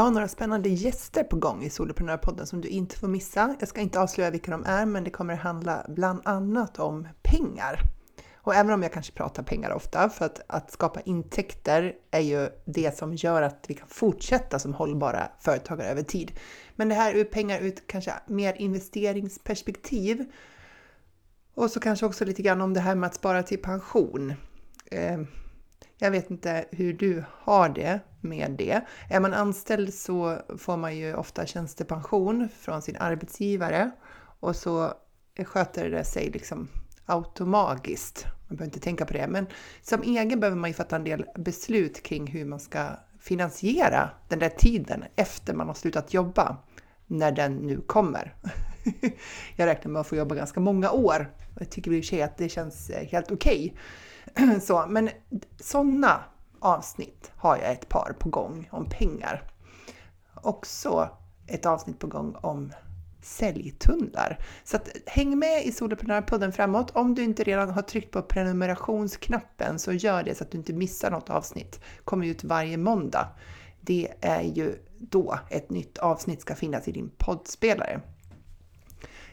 Jag har några spännande gäster på gång i Soloprenörpodden som du inte får missa. Jag ska inte avslöja vilka de är, men det kommer att handla bland annat om pengar. Och även om jag kanske pratar pengar ofta, för att, att skapa intäkter är ju det som gör att vi kan fortsätta som hållbara företagare över tid. Men det här ur pengar ut kanske mer investeringsperspektiv. Och så kanske också lite grann om det här med att spara till pension. Eh, jag vet inte hur du har det med det. Är man anställd så får man ju ofta tjänstepension från sin arbetsgivare och så sköter det sig liksom automatiskt. Man behöver inte tänka på det, men som egen behöver man ju fatta en del beslut kring hur man ska finansiera den där tiden efter man har slutat jobba, när den nu kommer. Jag räknar med att få jobba ganska många år. Jag tycker i och för sig att det känns eh, helt okej. Okay. Så, men sådana avsnitt har jag ett par på gång om pengar. Också ett avsnitt på gång om säljtunnlar. Så att, häng med i Soloprenörpodden framåt. Om du inte redan har tryckt på prenumerationsknappen så gör det så att du inte missar något avsnitt. Kommer ut varje måndag. Det är ju då ett nytt avsnitt ska finnas i din poddspelare.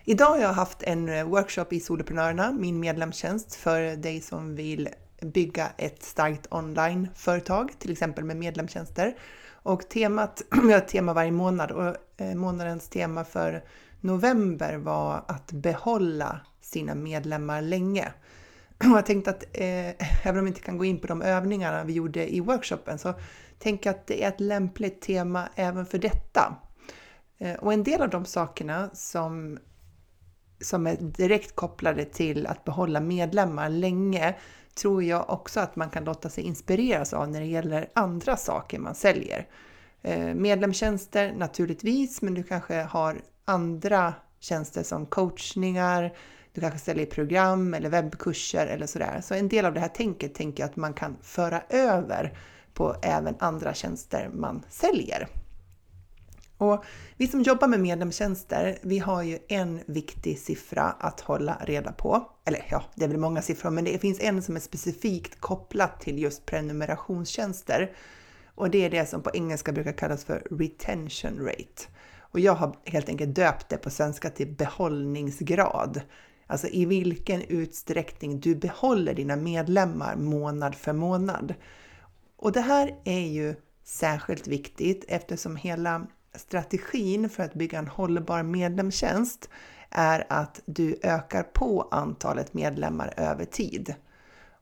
Idag har jag haft en eh, workshop i Soloprenörerna, min medlemstjänst för dig som vill bygga ett starkt onlineföretag, till exempel med medlemstjänster. Och temat, vi har ett tema varje månad och eh, månadens tema för november var att behålla sina medlemmar länge. Och jag tänkte att eh, även om vi inte kan gå in på de övningarna vi gjorde i workshopen så tänker jag att det är ett lämpligt tema även för detta. Eh, och en del av de sakerna som som är direkt kopplade till att behålla medlemmar länge tror jag också att man kan låta sig inspireras av när det gäller andra saker man säljer. Eh, medlemstjänster naturligtvis, men du kanske har andra tjänster som coachningar, du kanske säljer program eller webbkurser eller sådär. Så en del av det här tänket tänker jag att man kan föra över på även andra tjänster man säljer. Och vi som jobbar med medlemstjänster, vi har ju en viktig siffra att hålla reda på. Eller ja, det är väl många siffror, men det finns en som är specifikt kopplat till just prenumerationstjänster. Och det är det som på engelska brukar kallas för retention rate. Och jag har helt enkelt döpt det på svenska till behållningsgrad. Alltså i vilken utsträckning du behåller dina medlemmar månad för månad. Och det här är ju särskilt viktigt eftersom hela strategin för att bygga en hållbar medlemstjänst är att du ökar på antalet medlemmar över tid.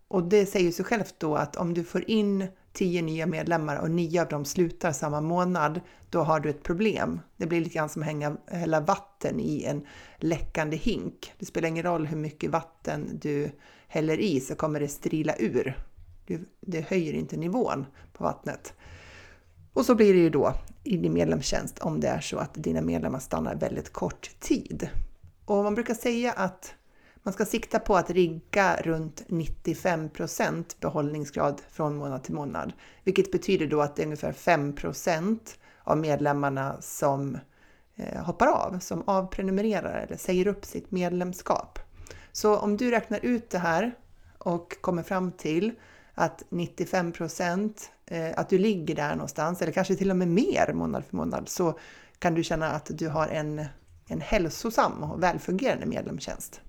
Och det säger sig självt då att om du får in 10 nya medlemmar och 9 av dem slutar samma månad, då har du ett problem. Det blir lite grann som att hälla vatten i en läckande hink. Det spelar ingen roll hur mycket vatten du häller i så kommer det strila ur. Det höjer inte nivån på vattnet. Och så blir det ju då i din medlemstjänst om det är så att dina medlemmar stannar väldigt kort tid. Och man brukar säga att man ska sikta på att rigga runt 95% behållningsgrad från månad till månad, vilket betyder då att det är ungefär 5% av medlemmarna som eh, hoppar av, som avprenumererar eller säger upp sitt medlemskap. Så om du räknar ut det här och kommer fram till att 95 procent, eh, att du ligger där någonstans, eller kanske till och med mer månad för månad, så kan du känna att du har en, en hälsosam och välfungerande medlemstjänst.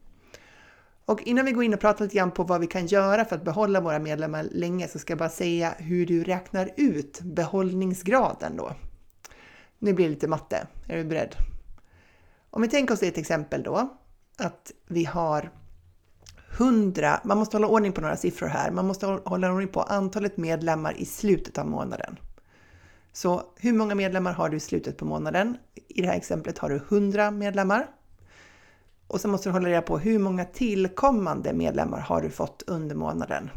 Och innan vi går in och pratar lite grann på vad vi kan göra för att behålla våra medlemmar länge så ska jag bara säga hur du räknar ut behållningsgraden då. Nu blir det lite matte. Är du beredd? Om vi tänker oss ett exempel då, att vi har 100, man måste hålla ordning på några siffror här. Man måste hålla ordning på antalet medlemmar i slutet av månaden. Så hur många medlemmar har du i slutet på månaden? I det här exemplet har du 100 medlemmar. Och så måste du hålla reda på hur många tillkommande medlemmar har du fått under månaden?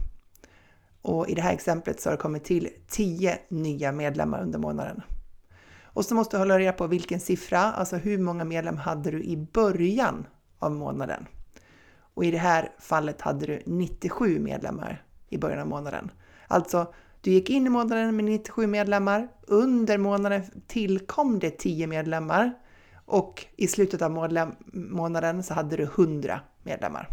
Och i det här exemplet så har det kommit till 10 nya medlemmar under månaden. Och så måste du hålla reda på vilken siffra, alltså hur många medlemmar hade du i början av månaden? Och i det här fallet hade du 97 medlemmar i början av månaden. Alltså, du gick in i månaden med 97 medlemmar, under månaden tillkom det 10 medlemmar och i slutet av månaden så hade du 100 medlemmar.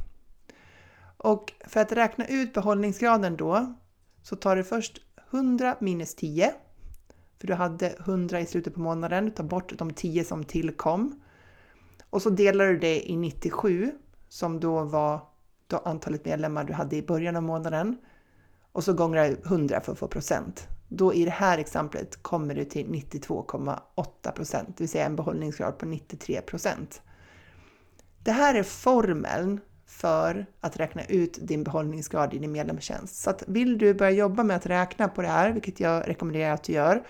Och för att räkna ut behållningsgraden då så tar du först 100 minus 10, för du hade 100 i slutet på månaden, Du tar bort de 10 som tillkom. Och så delar du det i 97 som då var då antalet medlemmar du hade i början av månaden och så gånger 100 för att få procent. Då i det här exemplet kommer du till 92,8 procent, det vill säga en behållningsgrad på 93 procent. Det här är formeln för att räkna ut din behållningsgrad i din medlemstjänst. Så att vill du börja jobba med att räkna på det här, vilket jag rekommenderar att du gör,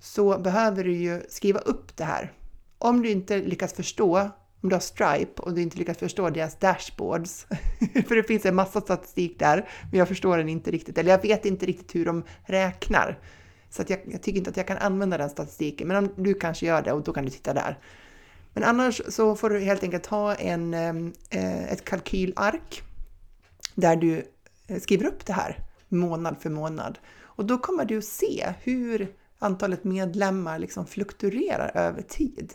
så behöver du ju skriva upp det här. Om du inte lyckas förstå om du har Stripe och du inte lyckas förstå deras dashboards, för det finns en massa statistik där, men jag förstår den inte riktigt, eller jag vet inte riktigt hur de räknar. Så att jag, jag tycker inte att jag kan använda den statistiken, men om du kanske gör det och då kan du titta där. Men annars så får du helt enkelt ha en, ehm, eh, ett kalkylark där du eh, skriver upp det här månad för månad. Och då kommer du att se hur antalet medlemmar liksom fluktuerar över tid.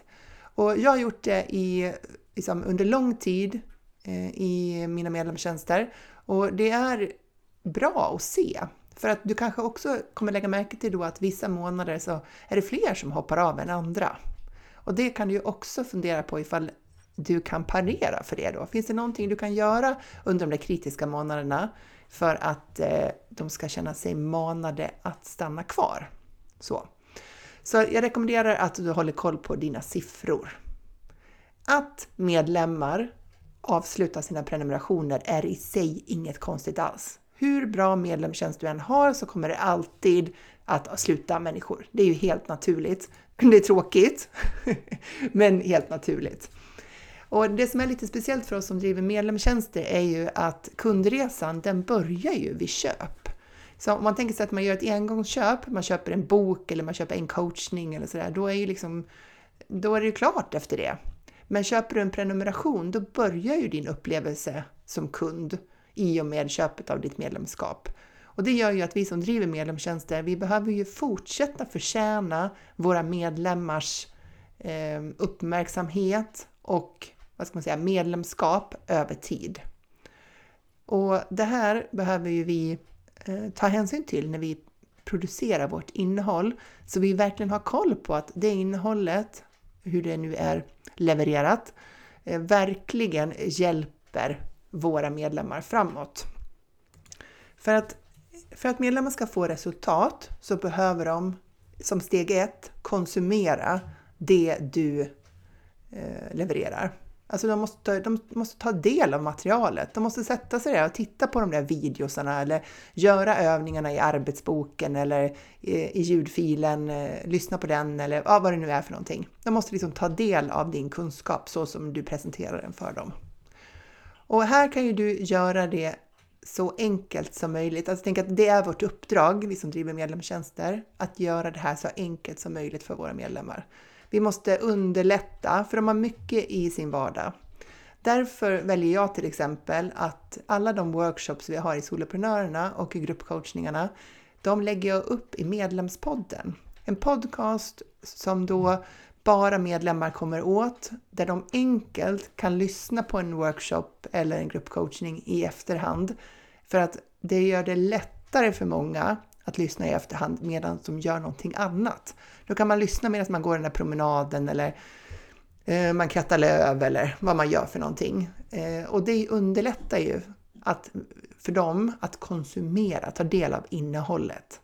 Och jag har gjort det i, liksom, under lång tid eh, i mina medlemstjänster och det är bra att se. För att du kanske också kommer lägga märke till då att vissa månader så är det fler som hoppar av än andra. Och det kan du ju också fundera på ifall du kan parera för det då. Finns det någonting du kan göra under de där kritiska månaderna för att eh, de ska känna sig manade att stanna kvar? Så. Så jag rekommenderar att du håller koll på dina siffror. Att medlemmar avslutar sina prenumerationer är i sig inget konstigt alls. Hur bra medlemstjänst du än har så kommer det alltid att sluta människor. Det är ju helt naturligt. Det är tråkigt, men helt naturligt. Och det som är lite speciellt för oss som driver medlemstjänster är ju att kundresan, den börjar ju vid köp. Så om man tänker sig att man gör ett engångsköp, man köper en bok eller man köper en coachning eller sådär, då är, ju liksom, då är det ju klart efter det. Men köper du en prenumeration, då börjar ju din upplevelse som kund i och med köpet av ditt medlemskap. Och det gör ju att vi som driver medlemstjänster, vi behöver ju fortsätta förtjäna våra medlemmars eh, uppmärksamhet och vad ska man säga, medlemskap över tid. Och det här behöver ju vi Eh, ta hänsyn till när vi producerar vårt innehåll, så vi verkligen har koll på att det innehållet, hur det nu är levererat, eh, verkligen hjälper våra medlemmar framåt. För att för att medlemmar ska få resultat så behöver de som steg ett konsumera det du eh, levererar. Alltså de måste, de måste ta del av materialet. De måste sätta sig där och titta på de där videosarna eller göra övningarna i arbetsboken eller i, ljudfilen, eh, lyssna på den eller ja, vad det nu är för någonting. De måste liksom ta del av din kunskap så som du presenterar den för dem. Och här kan ju du göra det så enkelt som möjligt. Alltså tänk att det är vårt uppdrag, vi som driver medlemstjänster, att göra det här så enkelt som möjligt för våra medlemmar. Vi måste underlätta, för de har mycket i sin vardag. Därför väljer jag till exempel att alla de workshops vi har i Soloprenörerna och i gruppcoachningarna, de lägger jag upp i Medlemspodden. En podcast som då bara medlemmar kommer åt, där de enkelt kan lyssna på en workshop eller en gruppcoachning i efterhand. För att det gör det lättare för många att lyssna i efterhand medan de gör någonting annat. Då kan man lyssna medan man går den där promenaden eller eh, man krattar löv eller vad man gör för någonting. Eh, och det underlättar ju att, för dem att konsumera, ta del av innehållet.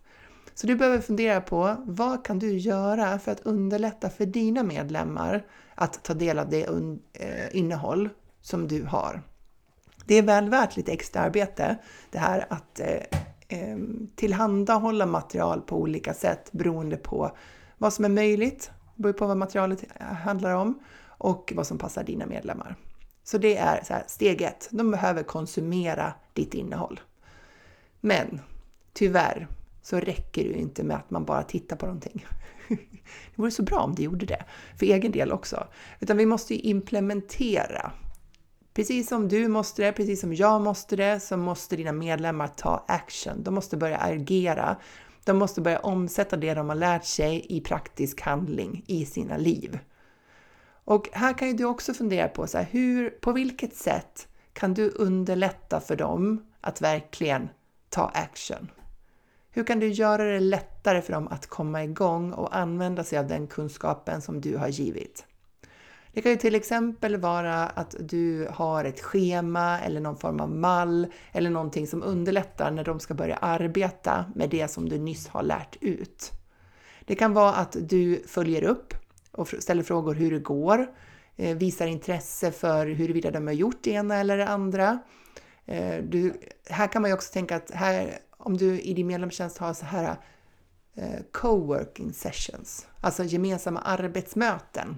Så du behöver fundera på vad kan du göra för att underlätta för dina medlemmar att ta del av det eh, innehåll som du har. Det är väl värt lite extra arbete det här att eh, Ehm, tillhandahålla material på olika sätt beroende på vad som är möjligt, beroende på vad materialet handlar om och vad som passar dina medlemmar. Så det är så här, steg ett, de behöver konsumera ditt innehåll. Men tyvärr så räcker det ju inte med att man bara tittar på någonting. Det vore så bra om det gjorde det, för egen del också. Utan vi måste ju implementera Precis som du måste det, precis som jag måste det, så måste dina medlemmar ta action. De måste börja agera. De måste börja omsätta det de har lärt sig i praktisk handling i sina liv. Och här kan ju du också fundera på så här, hur, på vilket sätt kan du underlätta för dem att verkligen ta action? Hur kan du göra det lättare för dem att komma igång och använda sig av den kunskapen som du har givit? Det kan ju till exempel vara att du har ett schema eller någon form av mall eller någonting som underlättar när de ska börja arbeta med det som du nyss har lärt ut. Det kan vara att du följer upp och ställer frågor hur det går, eh, visar intresse för huruvida de har gjort det ena eller det andra. Eh, du, här kan man ju också tänka att här, om du i din medlemstjänst har så här eh, co-working sessions, alltså gemensamma arbetsmöten,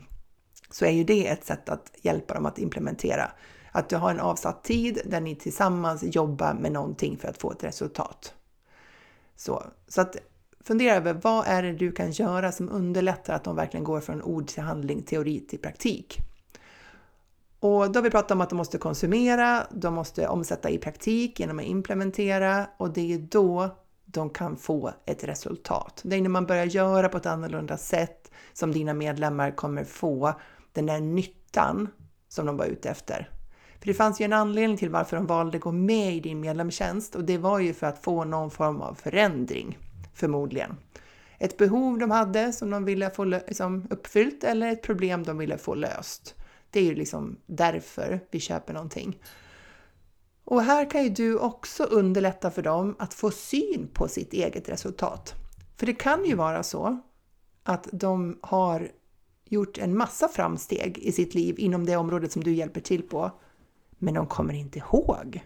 så är ju det ett sätt att hjälpa dem att implementera. Att du har en avsatt tid där ni tillsammans jobbar med någonting för att få ett resultat. Så, så att fundera över vad är det du kan göra som underlättar att de verkligen går från ord till handling, teori till praktik. Och då har vi pratat om att de måste konsumera, de måste omsätta i praktik genom att implementera och det är då de kan få ett resultat. Det är när man börjar göra på ett annorlunda sätt som dina medlemmar kommer få den där nyttan som de var ute efter. För det fanns ju en anledning till varför de valde att gå med i din medlemstjänst och det var ju för att få någon form av förändring, förmodligen. Ett behov de hade som de ville få liksom, uppfyllt eller ett problem de ville få löst. Det är ju liksom därför vi köper någonting. Och här kan ju du också underlätta för dem att få syn på sitt eget resultat. För det kan ju vara så att de har gjort en massa framsteg i sitt liv inom det området som du hjälper till på. Men de kommer inte ihåg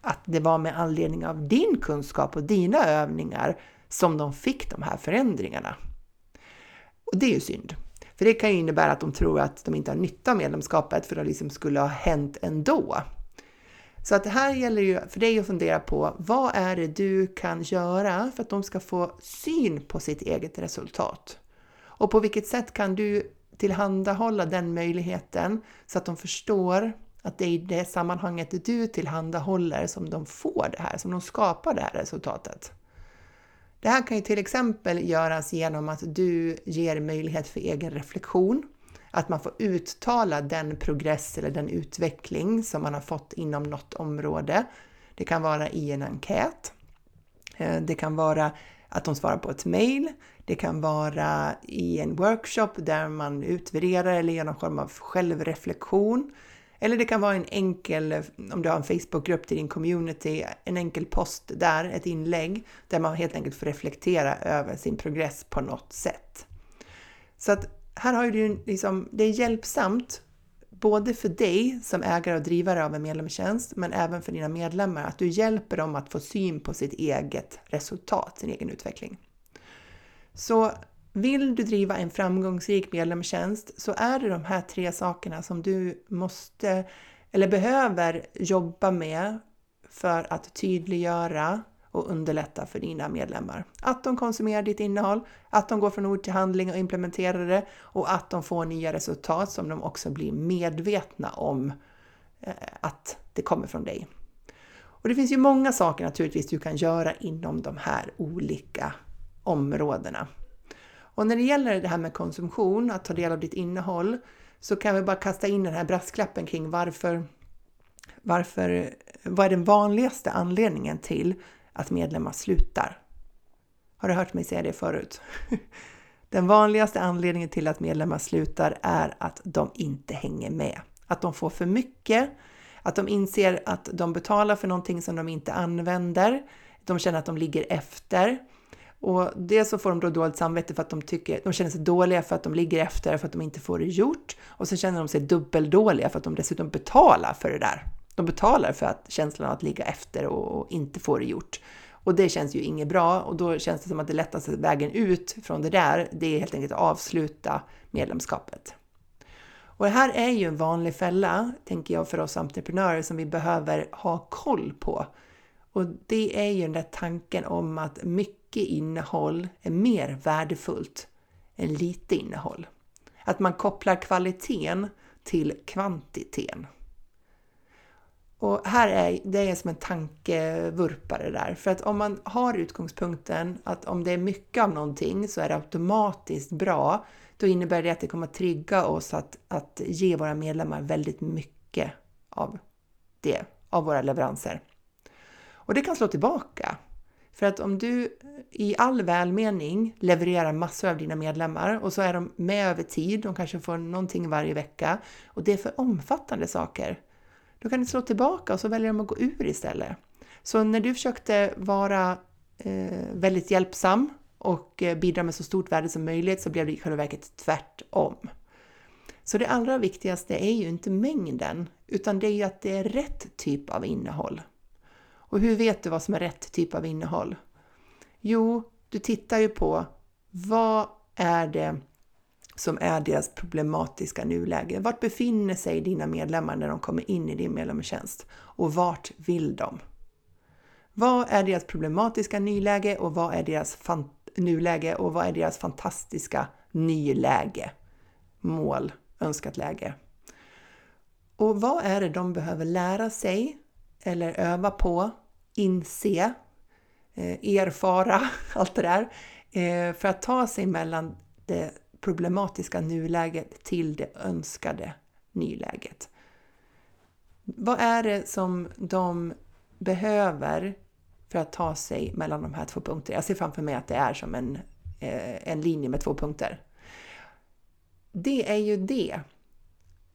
att det var med anledning av din kunskap och dina övningar som de fick de här förändringarna. Och det är ju synd. För det kan ju innebära att de tror att de inte har nytta av medlemskapet för det liksom skulle ha hänt ändå. Så att det här gäller ju för dig att fundera på vad är det du kan göra för att de ska få syn på sitt eget resultat? Och på vilket sätt kan du tillhandahålla den möjligheten så att de förstår att det är i det sammanhanget du tillhandahåller som de får det här, som de skapar det här resultatet. Det här kan ju till exempel göras genom att du ger möjlighet för egen reflektion, att man får uttala den progress eller den utveckling som man har fått inom något område. Det kan vara i en enkät. Eh, det kan vara att de svarar på ett mail. Det kan vara i en workshop där man utvärderar eller genom någon form av självreflektion. Eller det kan vara en enkel, om du har en Facebookgrupp till din community, en enkel post där, ett inlägg, där man helt enkelt får reflektera över sin progress på något sätt. Så att här har du liksom, det är hjälpsamt både för dig som ägare och drivare av en medlemstjänst, men även för dina medlemmar, att du hjälper dem att få syn på sitt eget resultat, sin egen utveckling. Så vill du driva en framgångsrik medlemstjänst så är det de här tre sakerna som du måste eller behöver jobba med för att tydliggöra och underlätta för dina medlemmar. Att de konsumerar ditt innehåll, att de går från ord till handling och implementerar det och att de får nya resultat som de också blir medvetna om eh, att det kommer från dig. Och det finns ju många saker naturligtvis du kan göra inom de här olika områdena. Och när det gäller det här med konsumtion, att ta del av ditt innehåll, så kan vi bara kasta in den här brasklappen kring varför, varför, vad är den vanligaste anledningen till att medlemmar slutar? Har du hört mig säga det förut? Den vanligaste anledningen till att medlemmar slutar är att de inte hänger med. Att de får för mycket, att de inser att de betalar för någonting som de inte använder, de känner att de ligger efter och dels så får de då dåligt samvete för att de tycker, de känner sig dåliga för att de ligger efter för att de inte får det gjort. Och så känner de sig dubbeldåliga för att de dessutom betalar för det där. De betalar för att känslan av att ligga efter och inte få det gjort. Och det känns ju inget bra och då känns det som att det lättaste vägen ut från det där, det är helt enkelt att avsluta medlemskapet. Och det här är ju en vanlig fälla, tänker jag, för oss entreprenörer som vi behöver ha koll på. Och det är ju den där tanken om att mycket mycket innehåll är mer värdefullt än lite innehåll. Att man kopplar kvaliteten till kvantiteten. Och här är det är som en tankevurpare där. För att om man har utgångspunkten att om det är mycket av någonting så är det automatiskt bra, då innebär det att det kommer att trigga oss att, att ge våra medlemmar väldigt mycket av det, av våra leveranser. Och det kan slå tillbaka. För att om du i all välmening levererar massor av dina medlemmar och så är de med över tid, de kanske får någonting varje vecka och det är för omfattande saker, då kan du slå tillbaka och så väljer de att gå ur istället. Så när du försökte vara eh, väldigt hjälpsam och eh, bidra med så stort värde som möjligt så blev det i själva verket tvärtom. Så det allra viktigaste är ju inte mängden, utan det är ju att det är rätt typ av innehåll. Och hur vet du vad som är rätt typ av innehåll? Jo, du tittar ju på vad är det som är deras problematiska nuläge. Vart befinner sig dina medlemmar när de kommer in i din medlemstjänst? Och vart vill de? Vad är deras problematiska nyläge och vad är deras nuläge och vad är deras fantastiska nyläge? Mål, önskat läge. Och vad är det de behöver lära sig eller öva på, inse, eh, erfara, allt det där, eh, för att ta sig mellan det problematiska nuläget till det önskade nyläget. Vad är det som de behöver för att ta sig mellan de här två punkterna? Jag ser framför mig att det är som en, eh, en linje med två punkter. Det är ju det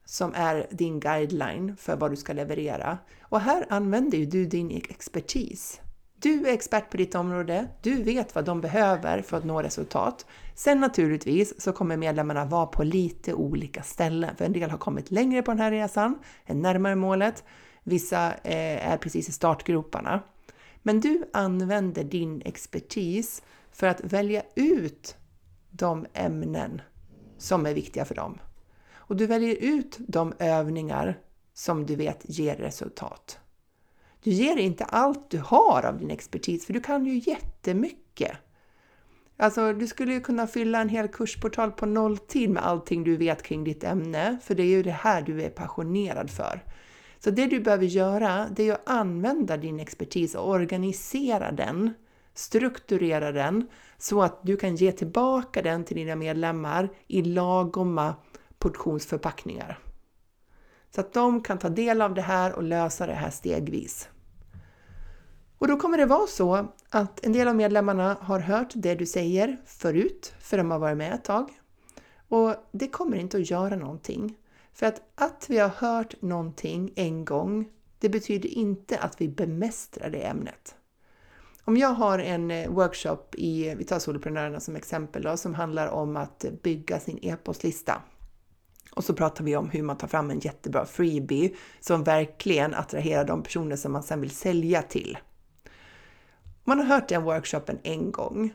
som är din guideline för vad du ska leverera. Och här använder ju du din expertis. Du är expert på ditt område, du vet vad de behöver för att nå resultat. Sen naturligtvis så kommer medlemmarna vara på lite olika ställen, för en del har kommit längre på den här resan, är närmare målet, vissa eh, är precis i startgroparna. Men du använder din expertis för att välja ut de ämnen som är viktiga för dem. Och du väljer ut de övningar som du vet ger resultat. Du ger inte allt du har av din expertis, för du kan ju jättemycket. Alltså, du skulle ju kunna fylla en hel kursportal på nolltid med allting du vet kring ditt ämne, för det är ju det här du är passionerad för. Så det du behöver göra, det är att använda din expertis och organisera den, strukturera den, så att du kan ge tillbaka den till dina medlemmar i lagomma portionsförpackningar. Så att de kan ta del av det här och lösa det här stegvis. Och då kommer det vara så att en del av medlemmarna har hört det du säger förut, för de har varit med ett tag. Och det kommer inte att göra någonting. För att, att vi har hört någonting en gång, det betyder inte att vi bemästrar det ämnet. Om jag har en eh, workshop i, vi tar soloprenörerna som exempel då, som handlar om att bygga sin e-postlista. Och så pratar vi om hur man tar fram en jättebra freebie som verkligen attraherar de personer som man sen vill sälja till. Man har hört den workshopen en gång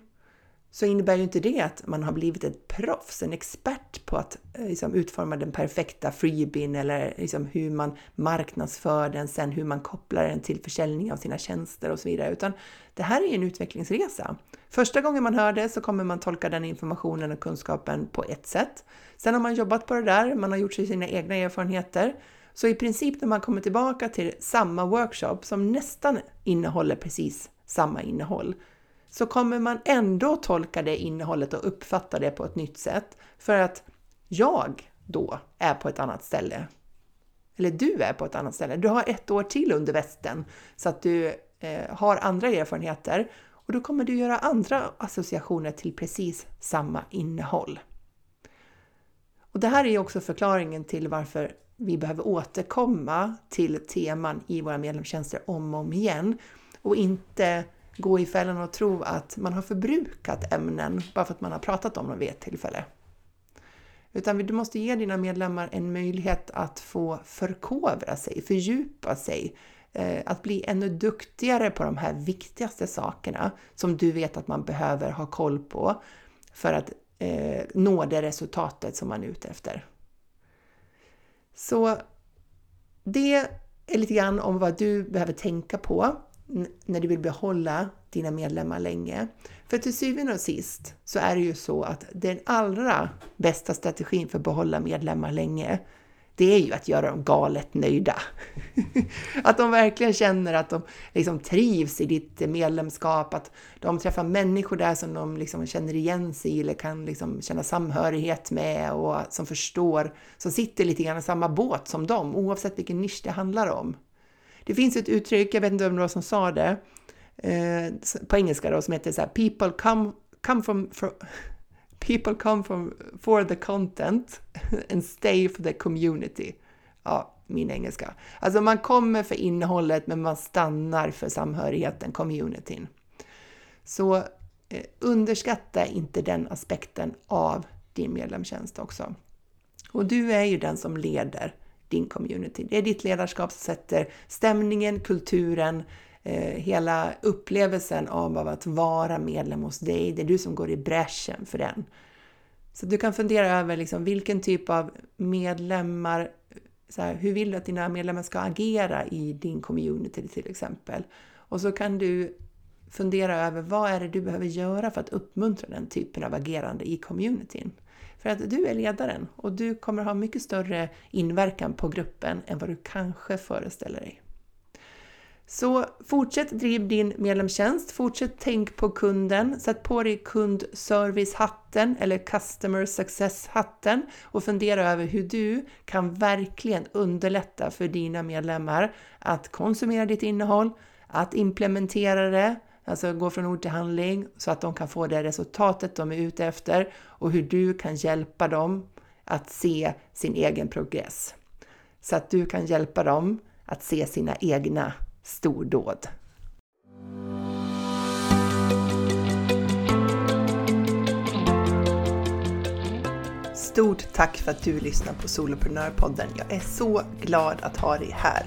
så innebär ju inte det att man har blivit ett proffs, en expert på att eh, liksom, utforma den perfekta freebin eller liksom, hur man marknadsför den, sen hur man kopplar den till försäljning av sina tjänster och så vidare. Utan det här är ju en utvecklingsresa. Första gången man hör det så kommer man tolka den informationen och kunskapen på ett sätt. Sen har man jobbat på det där, man har gjort sig sina egna erfarenheter. Så i princip när man kommer tillbaka till samma workshop som nästan innehåller precis samma innehåll, så kommer man ändå tolka det innehållet och uppfatta det på ett nytt sätt för att jag då är på ett annat ställe. Eller du är på ett annat ställe. Du har ett år till under västen så att du eh, har andra erfarenheter och då kommer du göra andra associationer till precis samma innehåll. Och det här är också förklaringen till varför vi behöver återkomma till teman i våra medlemstjänster om och om igen och inte gå i fällan och tro att man har förbrukat ämnen bara för att man har pratat om dem vid ett tillfälle. Utan du måste ge dina medlemmar en möjlighet att få förkovra sig, fördjupa sig, eh, att bli ännu duktigare på de här viktigaste sakerna som du vet att man behöver ha koll på för att eh, nå det resultatet som man är ute efter. Så det är lite grann om vad du behöver tänka på när du vill behålla dina medlemmar länge. För till syvende och sist så är det ju så att den allra bästa strategin för att behålla medlemmar länge, det är ju att göra dem galet nöjda. att de verkligen känner att de liksom trivs i ditt medlemskap, att de träffar människor där som de liksom känner igen sig i eller kan liksom känna samhörighet med och som förstår, som sitter lite grann i samma båt som dem, oavsett vilken nisch det handlar om. Det finns ett uttryck, jag vet inte vem det var som sa det, eh, på engelska då, som heter så här, “People come, come from, from People come from, for the content and stay for the community. Ja, min engelska. Alltså man kommer för innehållet men man stannar för samhörigheten, communityn. Så eh, underskatta inte den aspekten av din medlemstjänst också. Och du är ju den som leder din community. Det är ditt ledarskap som sätter stämningen, kulturen, eh, hela upplevelsen av att vara medlem hos dig. Det är du som går i bräschen för den. Så du kan fundera över liksom, vilken typ av medlemmar, så här, hur vill du att dina medlemmar ska agera i din community till exempel? Och så kan du fundera över vad är det du behöver göra för att uppmuntra den typen av agerande i communityn. För att du är ledaren och du kommer ha mycket större inverkan på gruppen än vad du kanske föreställer dig. Så fortsätt driv din medlemstjänst, fortsätt tänk på kunden, sätt på dig kundservice-hatten eller customer success-hatten och fundera över hur du kan verkligen underlätta för dina medlemmar att konsumera ditt innehåll, att implementera det, alltså gå från ord till handling så att de kan få det resultatet de är ute efter och hur du kan hjälpa dem att se sin egen progress. Så att du kan hjälpa dem att se sina egna stordåd. Stort tack för att du lyssnar på Soloprenörpodden. Jag är så glad att ha dig här.